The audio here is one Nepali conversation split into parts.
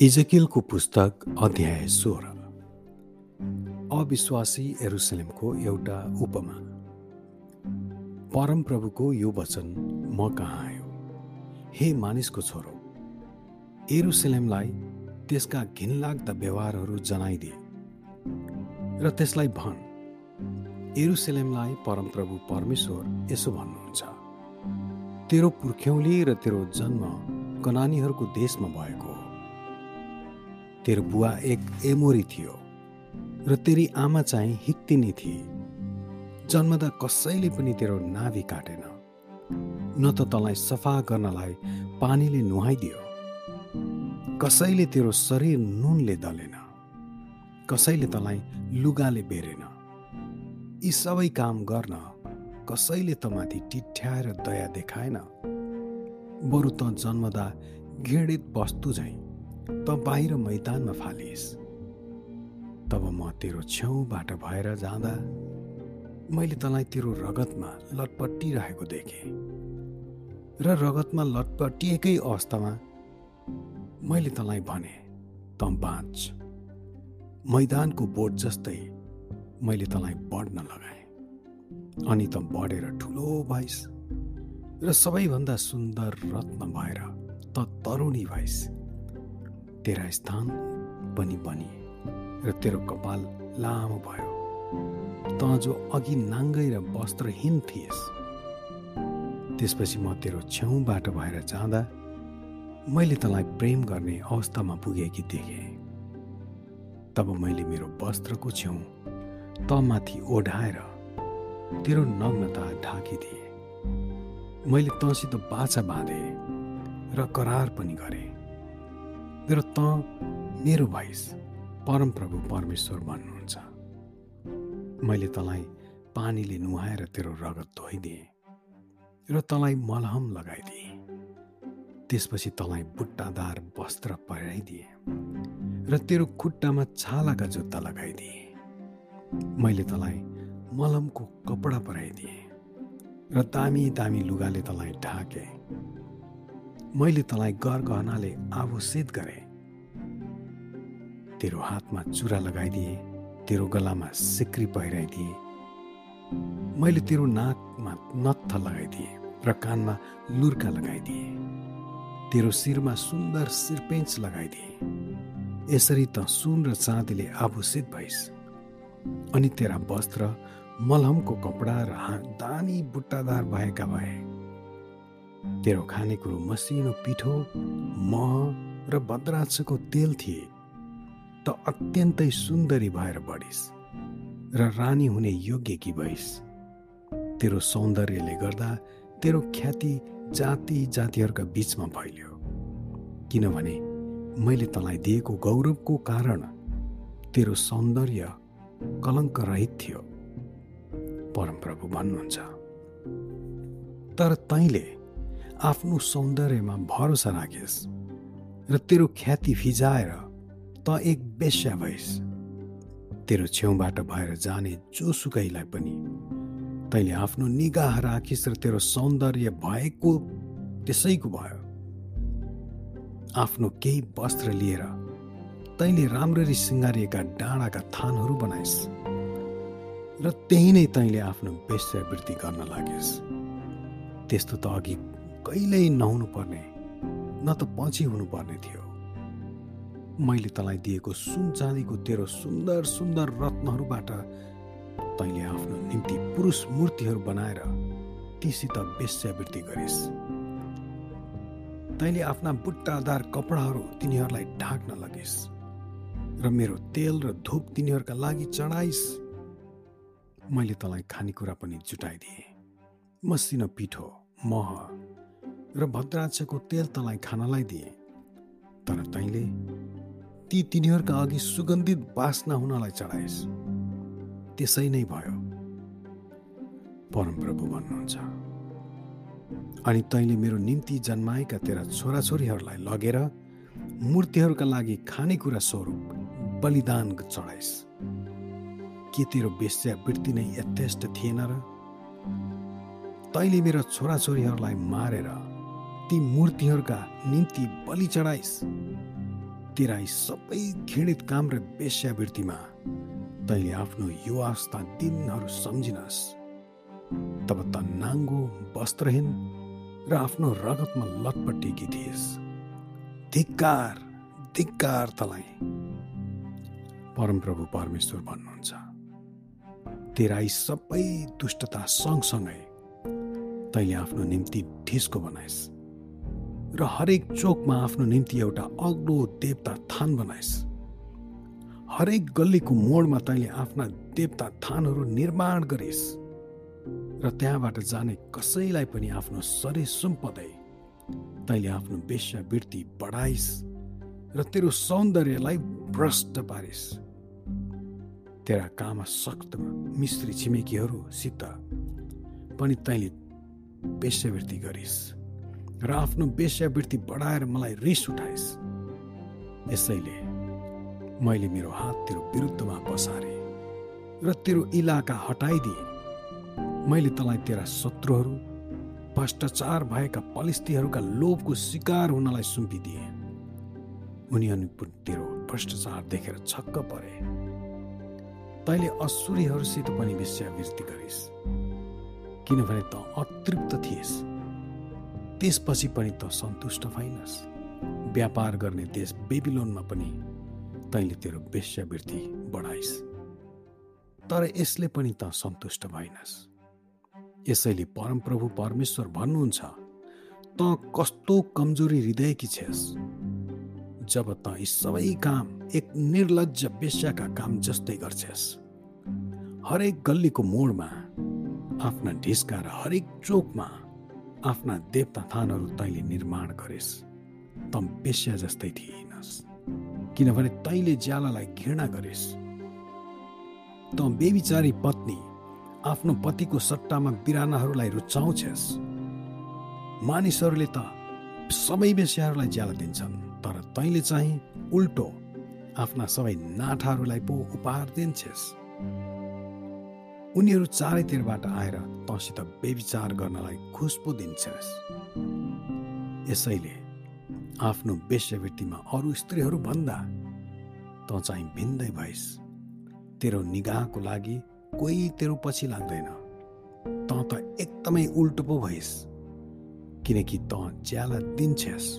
इजकिलको पुस्तक अध्याय सोह्र। अविश्वासी एरुसलेमको एउटा उपमा। परमप्रभुको यो वचन म कहाँ आयो? हे मानिसको छोरो एरुसलेमलाई त्यसका घिनलाग्दा व्यवहारहरू जनाइदिए र त्यसलाई भन्। एरुसलेमलाई परमप्रभु परमेश्वर यसो भन्नुहुन्छ तेरो पुर्ख्यौली र तेरो जन्म कनानीहरूको देशमा भएको तेरो बुवा एक एमोरी थियो र तेरी आमा चाहिँ हित्तिनी थिए। जन्मदा कसैले पनि तेरो नाभि काटेन। न त तँलाई सफा गर्नलाई पानीले नुहाइदियो। कसैले तेरो शरीर नुनले दलेन। कसैले तँलाई लुगाले बेरेन। यी सबै काम गर्न कसैले तमाथि टिठ्याएर दया देखाएन। बरु त जन्मदा घृणित वस्तु झैँ त बाहिर मैदानमा फालिस्। तब म तेरो छेउबाट भएर जाँदा मैले तँलाई तेरो रगतमा लटपट्टिरहेको देखेँ र रगतमा लटपट्टिएकै अवस्थामा मैले तँलाई भने त बाँच। मैदानको बोट जस्तै मैले तँलाई बढ्न लगाएँ। अनि त बढेर ठुलो भइस् र सबैभन्दा सुन्दर रत्न भएर त तरुणी भइस्। तेरा स्थान पनि बनी र तेरो कपाल लामो भयो। त जो अघि नाङ्गै र वस्त्रहीन थिएस् त्यसपछि म तेरो छेउबाट भएर जाँदा मैले तँलाई प्रेम गर्ने अवस्थामा पुगेकी देखेँ। तब मैले मेरो वस्त्रको छेउ तमाथि ओढाएर तेरो नग्नता ढाकिदिएँ। मैले तँसित बाछा बाँधेँ र करार पनि गरेँ। र त मेरो भइस परमप्रभु परमेश्वर भन्नुहुन्छ। मैले तँलाई पानीले नुहाएर तेरो रगत धोइदिएँ र तँलाई मलहम लगाइदिएँ। त्यसपछि तँलाई बुट्टादार वस्त्र पहिराइदिएँ र तेरो खुट्टामा छालाका जुत्ता लगाइदिएँ। मैले तँलाई मलमको कपडा पराइदिएँ र दामी दामी लुगाले तँलाई ढाकेँ। मैले तँलाई गर गहनाले आभूषित गरेँ। तेरो हातमा चुरा लगाइदिएँ तेरो गलामा सिक्री पहिराइदिएँ। मैले तेरो नाकमा नत्थ लगाइदिएँ र कानमा लुर्का लगाइदिएँ। तेरो शिरमा सुन्दर सिरपेन्च लगाइदिएँ। यसरी त सुन र चाँदीले आभूषित भइस्। अनि तेरा वस्त्र मलहमको कपडा र दानी बुट्टादार भएका भए। तेरो खानेकुरो मसिनो पिठो मह र बद्राक्षको तेल थिए। अत्यन्तै सुन्दरी भएर बढिस् र रानी हुने योग्य कि भइस्? तेरो सौन्दर्यले गर्दा तेरो ख्याति जाति जातिहरूका बिचमा फैल्यो। किनभने मैले तँलाई दिएको गौरवको कारण तेरो सौन्दर्य कलङ्क रहित थियो। परमप्रभु भन्नुहुन्छ तर तैँले आफ्नो सौन्दर्यमा भरोसा राखेस् र तेरो ख्याति फिजाएर त एक बेस्या भइस्। तेरो छेउबाट भएर जाने जोसुकैलाई पनि। तैँले आफ्नो निगाह राखिस् र तेरो सौन्दर्य भएको त्यसैको भयो। आफ्नो केही वस्त्र लिएर तैँले राम्ररी सिँगारिएका डाँडाका थानहरू बनाइस् र त्यही नै तैँले आफ्नो वेश्यावृत्ति गर्न लागेस्। त्यस्तो त अघि कहिल्यै नहुनु पर्ने न त पछि हुनुपर्ने थियो। मैले तँलाई दिएको सुन चाँदीको तेरो सुन्दर सुन्दर रत्नहरूबाट तैँले आफ्नो निम्ति पुरुष मूर्तिहरू बनाएर तीसित वेश्यावृत्ति गरिस्। तैँले आफ्ना बुट्टादार कपडाहरू तिनीहरूलाई ढाक्न लगिस् र मेरो तेल र धुप तिनीहरूका लागि चढाइस्। मैले तँलाई खानेकुरा पनि जुटाइदिएँ। मसिनो पिठो मह र भद्राक्षको तेल तँलाई खानलाई दिए। तर तैँले ती तिनीहरूका अघि सुगन्धित बासना हुनलाई चढाइस्। त्यसै नै भयो। परमप्रभु भन्नुहुन्छ अनि तैँले मेरो निम्ति जन्माएका तेरा छोराछोरीहरूलाई लगेर मूर्तिहरूका लागि खानेकुरा स्वरूप बलिदान चढाइस्। के तेरो वृत्ति नै यथेष्ट थिएन र? तैँले मेरो छोराछोरीहरूलाई मारेर ती मूर्तिहरूका निम्ति बलि चढाइस्। तेरा यी सबै घृणित काम र वेश्यावृत्तिमा तैँले आफ्नो युवावस्था दिनहरू सम्झिनस्। तब त नाङ्गो वस्त्रहीन र आफ्नो रगतमा लटपट्टिएकी थिएस धिक्कार धिक्कार तलाई। परमप्रभु परमेश्वर भन्नुहुन्छ। तेरा यी सबै दुष्टता सँगसँगै तैँले आफ्नो निम्ति ढिस्को बनाइस्। र हरेक चोकमा आफ्नो निम्ति एउटा अग्लो देवता थान बनाइस्। हरेक गल्लीको मोडमा तैँले आफ्ना देवता थानहरू निर्माण गरिस्। र त्यहाँबाट जाने कसैलाई पनि आफ्नो शरीर सुम्पदै तैँले आफ्नो वेश्यावृत्ति बढाइस् र तेरो सौन्दर्यलाई भ्रष्ट पारिस्। तेरा कामा सक्त मिस्त्री छिमेकीहरूसित पनि तैँले वेश्यावृत्ति गरिस्। र आफ्नो वेश्यावृत्ति बढाएर मलाई रिस उठाइस्। यसैले मैले मेरो हात तेरो विरुद्धमा बसारे र तेरो इलाका हटाइदिए। मैले तँलाई तेरा शत्रुहरू भ्रष्टाचार भएका पलिस्तीहरूका लोभको शिकार हुनलाई सुम्पिदिए। उनीहरू तेरो भ्रष्टाचार देखेर छक्क परे। तैँले असुरीहरूसित पनि वेश्यावृत्ति गरिस् किनभने त अतृप्त थिएस्। त्यसपछि पनि त सन्तुष्ट भइनस्। व्यापार गर्ने देश बेबिलोनमा पनि तैँले तेरो वेश्यावृत्ति बढाइस्। तर यसले पनि त सन्तुष्ट भइनस्। यसैले परमप्रभु परमेश्वर भन्नुहुन्छ त कस्तो कमजोरी हृदयकी छेस्? जब त यी सबै काम एक निर्लज वेश्याका काम जस्तै गर्छेस्। हरेक गल्लीको मोडमा आफ्ना ढिस्का र हरेक चोकमा आफ्ना देवता थानहरू तैँले निर्माण गरेस्। त बेस्या जस्तै थिएनस् किनभने तैँले ज्यालालाई घृणा गरेस्। त बेविचारी पत्नी आफ्नो पतिको सट्टामा बिरानाहरूलाई रुचाउँछस्। मानिसहरूले त सबै बेस्याहरूलाई ज्याला दिन्छन् तर तैँले चाहिँ उल्टो आफ्ना सबै नाठाहरूलाई पो उपहार दिन्छस्। उनीहरू चारैतिरबाट आएर तँसित बेविचार गर्नलाई खुस पो दिन्छस्। यसैले आफ्नो वेश्यवृत्तिमा अरू स्त्रीहरू भन्दा तँ चाहिँ भिन्दै भइस्। तेरो निगाहको लागि कोही तेरो पछि लाग्दैन। तँ त एकदमै उल्टो पो भइस् किनकि तँ ज्याला दिन्छस्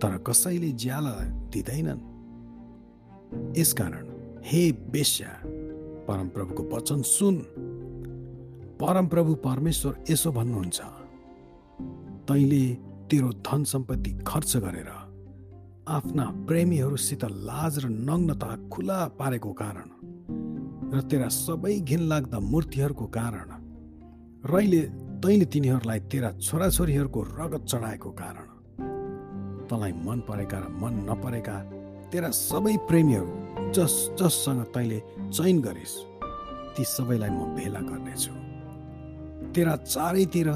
तर कसैले ज्याला दिँदैनन्। यसकारण हे बेस्या परमप्रभुको वचन सुन। परमप्रभु परमेश्वर यसो भन्नुहुन्छ तैँले तेरो धन सम्पत्ति खर्च गरेर आफ्ना प्रेमीहरूसित लाज र नग्नता खुला पारेको कारण र तेरा सबै घिनलाग्दा मूर्तिहरूको कारण रैले तैँले तिनीहरूलाई तेरा छोराछोरीहरूको रगत चढाएको कारण। तँलाई मन परेका र मन नपरेका तेरा सबै प्रेमीहरू जस जससँग तैँले चयन गरिस् ती सबैलाई म भेला गर्नेछु। तेरा चारैतिर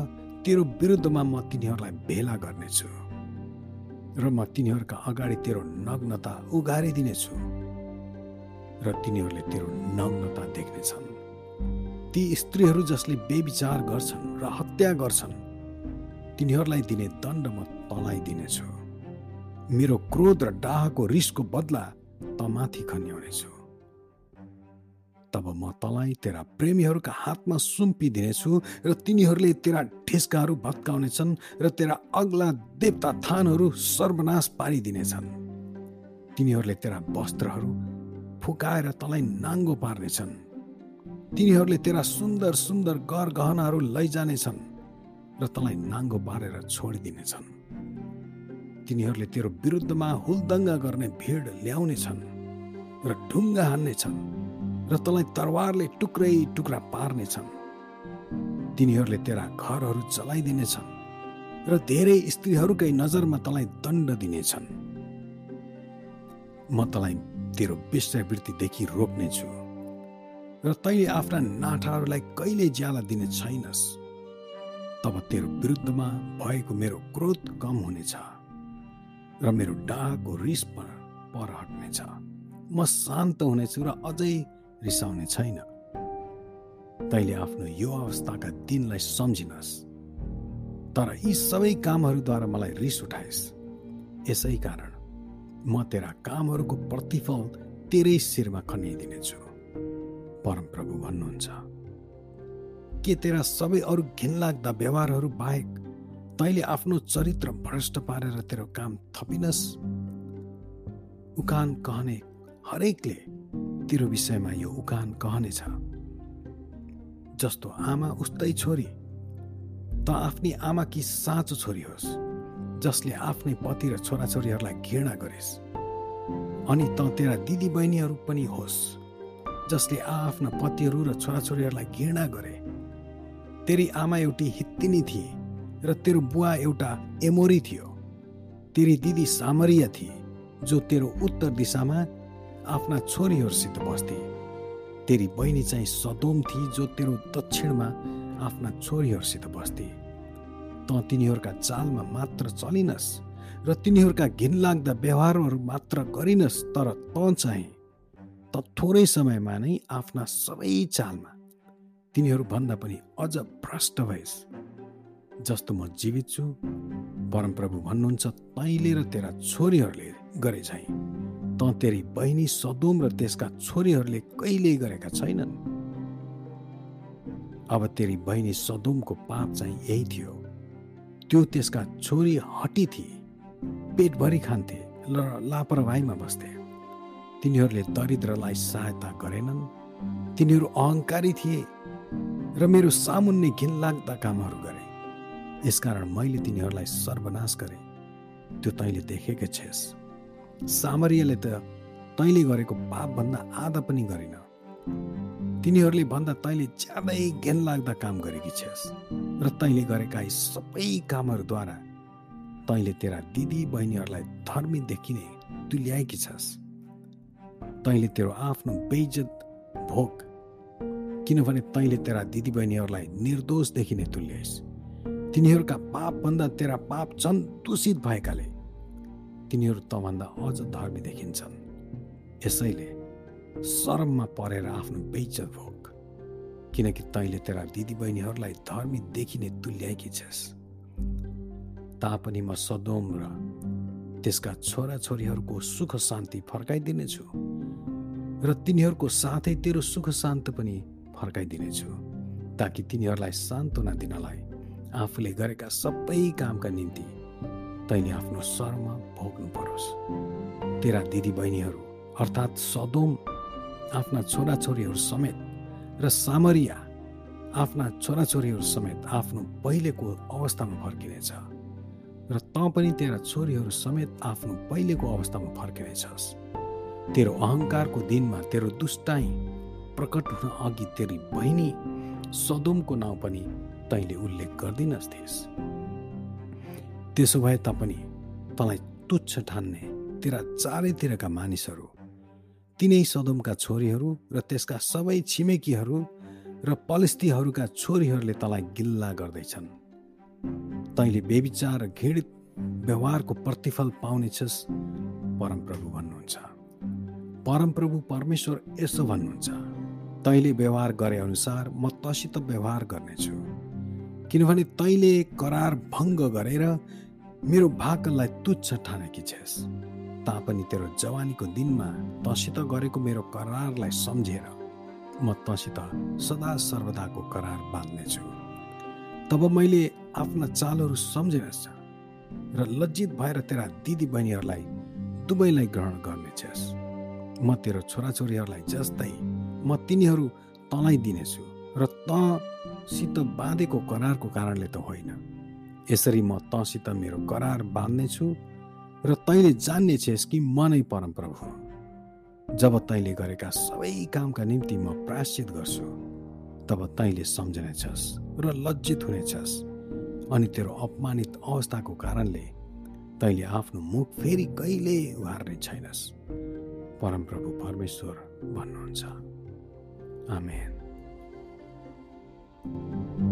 तेरो विरुद्धमा म तिनीहरूलाई भेला गर्नेछु र म तिनीहरूका अगाडि तेरो नग्नता उघारिदिनेछु र तिनीहरूले तेरो नग्नता देख्नेछन्। ती स्त्रीहरू जसले बेविचार गर्छन् र हत्या गर्छन् तिनीहरूलाई दिने दण्ड म तँलाई दिनेछु मेरो क्रोध र डाहको रिसको बदला तमाथि खन्याउनेछु तब म तँलाई तेरा प्रेमीहरूका हातमा सुम्पिदिनेछु र तिनीहरूले तेरा ढिस्काहरू भत्काउनेछन् र तेरा अग्ला देवता थानहरू सर्वनाश पारिदिनेछन्। तिनीहरूले तेरा वस्त्रहरू फुकाएर तँलाई नाङ्गो पार्नेछन्। तिनीहरूले तेरा सुन्दर सुन्दर गर गहनाहरू लैजानेछन् र तँलाई नाङ्गो पारेर छोडिदिनेछन्। तिनीहरूले तेरो विरुद्धमा हुलदङ्गा गर्ने भिड ल्याउनेछन् र ढुङ्गा हान्नेछन् र तँलाई तरवारले टुक्रै टुक्रा पार्नेछन्। तिनीहरूले तेरा घरहरू चलाइदिनेछन् र धेरै स्त्रीहरूकै नजरमा तँलाई दण्ड दिनेछन्। म तँलाई तेरो वेश्यावृत्तिदेखि रोक्नेछु र तैँले आफ्ना नाठाहरूलाई कहिले ज्याला दिने छैनस्। तब तेरो विरुद्धमा भएको मेरो क्रोध कम हुनेछ। र मेरो डाको रिस पर हट्नेछ म शान्त हुनेछु र अझै रिसाउने छैन। तैँले आफ्नो यो अवस्थाका दिनलाई सम्झिनस्। तर यी सबै कामहरूद्वारा मलाई रिस उठाइस्। यसै कारण म तेरा कामहरूको प्रतिफल तेरै शिरमा खनिदिनेछु। परमप्रभु भन्नुहुन्छ के तेरा सबै अरू घिनलाग्दा व्यवहारहरू बाहेक तैँले आफ्नो चरित्र भ्रष्ट पारेर तेरो काम थपिनस्। उकान कहने हरेकले तेरो विषयमा यो उकान कहनेछ। जस्तो आमा उस्तै छोरी त आफ्नी आमा कि साँचो छोरी होस् जसले आफ्नै पति र छोराछोरीहरूलाई घृणा गरिस्। अनि त तेरा दिदी बहिनीहरू पनि होस् जसले आफ्ना पतिहरू र छोराछोरीहरूलाई घृणा गरे। तेरी आमा एउटी हित्तिनी थिए। र तेरो बुवा एउटा एमोरी थियो। तेरी दिदी सामरिया थिए जो तेरो उत्तर दिशामा आफ्ना छोरीहरूसित बस्थे। तेरी बहिनी चाहिँ सदोम थिए जो तेरो दक्षिणमा आफ्ना छोरीहरूसित बस्थे। त तिनीहरूका चालमा मात्र चलिनस् र तिनीहरूका घिनलाग्दा व्यवहारहरू मात्र गरिनस् तर त चाहिँ त थोरै समयमा नै आफ्ना सबै चालमा तिनीहरूभन्दा पनि अझ भ्रष्ट भएस्। जस्तो म जीवित छु परमप्रभु भन्नुहुन्छ तैँले र तेरा छोरीहरूले गरे झैँ। त तेरी बहिनी सदोम र त्यसका छोरीहरूले कहिल्यै गरेका छैनन्? अब तेरी बहिनी सदोमको पाप चाहिँ यही थियो। त्यो त्यसका छोरी हटी थिए पेटभरि खान्थे र लापरवाहीमा बस्थे। तिनीहरूले दरिद्रलाई सहायता गरेनन्। तिनीहरू अहङ्कारी थिए र मेरो सामुन्ने घिनलाग्दा कामहरू गरे। यसकारण मैले तिनीहरूलाई सर्वनाश गरेँ। त्यो तैँले देखेकै छेस्। सामरियाले त तैँले गरेको पापभन्दा आधा पनि गरिन। तिनीहरूले भन्दा तैँले ज्यादै घिनलाग्दा काम गरेकी छेस् र तैँले गरेका यी सबै कामहरूद्वारा तैँले तेरा दिदी बहिनीहरूलाई धर्मी देखिने तुल्याएकी छस्। तैँले तेरो आफ्नो बेइज्जत भोग किनभने तैँले तेरा दिदीबहिनीहरूलाई निर्दोष देखिने तुल्याइस्। तिनीहरूका पापभन्दा तेरा पाप झन् दूषित भएकाले तिनीहरू तँभन्दा अझ धर्मी देखिन्छन्। यसैले शरममा परेर आफ्नो बेइज्जत भोग किनकि तैँले तेरा दिदीबहिनीहरूलाई धर्मी देखिने तुल्याएकी छस्। तापनि म सदोम र त्यसका छोराछोरीहरूको सुख शान्ति फर्काइदिनेछु र तिनीहरूको साथै तेरो सुख शान्त पनि फर्काइदिनेछु ताकि तिनीहरूलाई सान्त्वना दिनलाई आफूले गरेका सबै कामका निम्ति तैँले आफ्नो शर्म भोग्नु परोस्। तेरा दिदीबहिनीहरू अर्थात् सदोम आफ्ना छोराछोरीहरू समेत र सामरिया आफ्ना छोराछोरीहरू समेत आफ्नो पहिलेको अवस्थामा फर्किनेछ र तँ पनि तेरा छोरीहरू समेत आफ्नो पहिलेको अवस्थामा फर्किनेछस्। तेरो अहङ्कारको दिनमा तेरो दुष्टाइ प्रकट हुन अघि तेरी बहिनी सदोमको नाउँ पनि तैँले उल्लेख गर्दिनस् थिएस् त्यसो भए तापनि तँलाई तुच्छ ठान्ने तेरा चारैतिरका मानिसहरू तिनै सदोमका छोरीहरू र त्यसका सबै छिमेकीहरू र पलिस्तीहरूका छोरीहरूले तँलाई गिल्ला गर्दैछन्। तैँले बेविचार र घृणित व्यवहारको प्रतिफल पाउनेछस् परमप्रभु भन्नुहुन्छ। परमप्रभु परमेश्वर यसो भन्नुहुन्छ तैँले व्यवहार गरे अनुसार म तसित व्यवहार गर्नेछु। किनभने तैँले करार भङ्ग गरेर मेरो भाकललाई तुच्छ ठानेकी छेस् तापनि तेरो जवानीको दिनमा तसित गरेको मेरो करारलाई सम्झेर म तसित सदा सर्वदाको करार बाँध्नेछु। तब मैले आफ्ना चालहरू सम्झेनछ र लज्जित भएर तेरा दिदी बहिनीहरूलाई दुवैलाई ग्रहण गर्नेछस् म तेरो छोराछोरीहरूलाई जस्तै म तिनीहरू तँलाई दिनेछु र तँसित बाँधेको करारको कारणले त होइन। यसरी म तँसित मेरो करार बाँध्नेछु र तैँले जान्ने छेस् कि म नै परमप्रभु जब तैँले गरेका सबै कामका निम्ति म प्राश्चित गर्छु तब तैँले सम्झनेछस् र लज्जित हुनेछस् अनि तेरो अपमानित अवस्थाको कारणले तैँले आफ्नो मुख फेरि कहिले उहार्ने छैनस्। परमप्रभु परमेश्वर भन्नुहुन्छ। Thank you.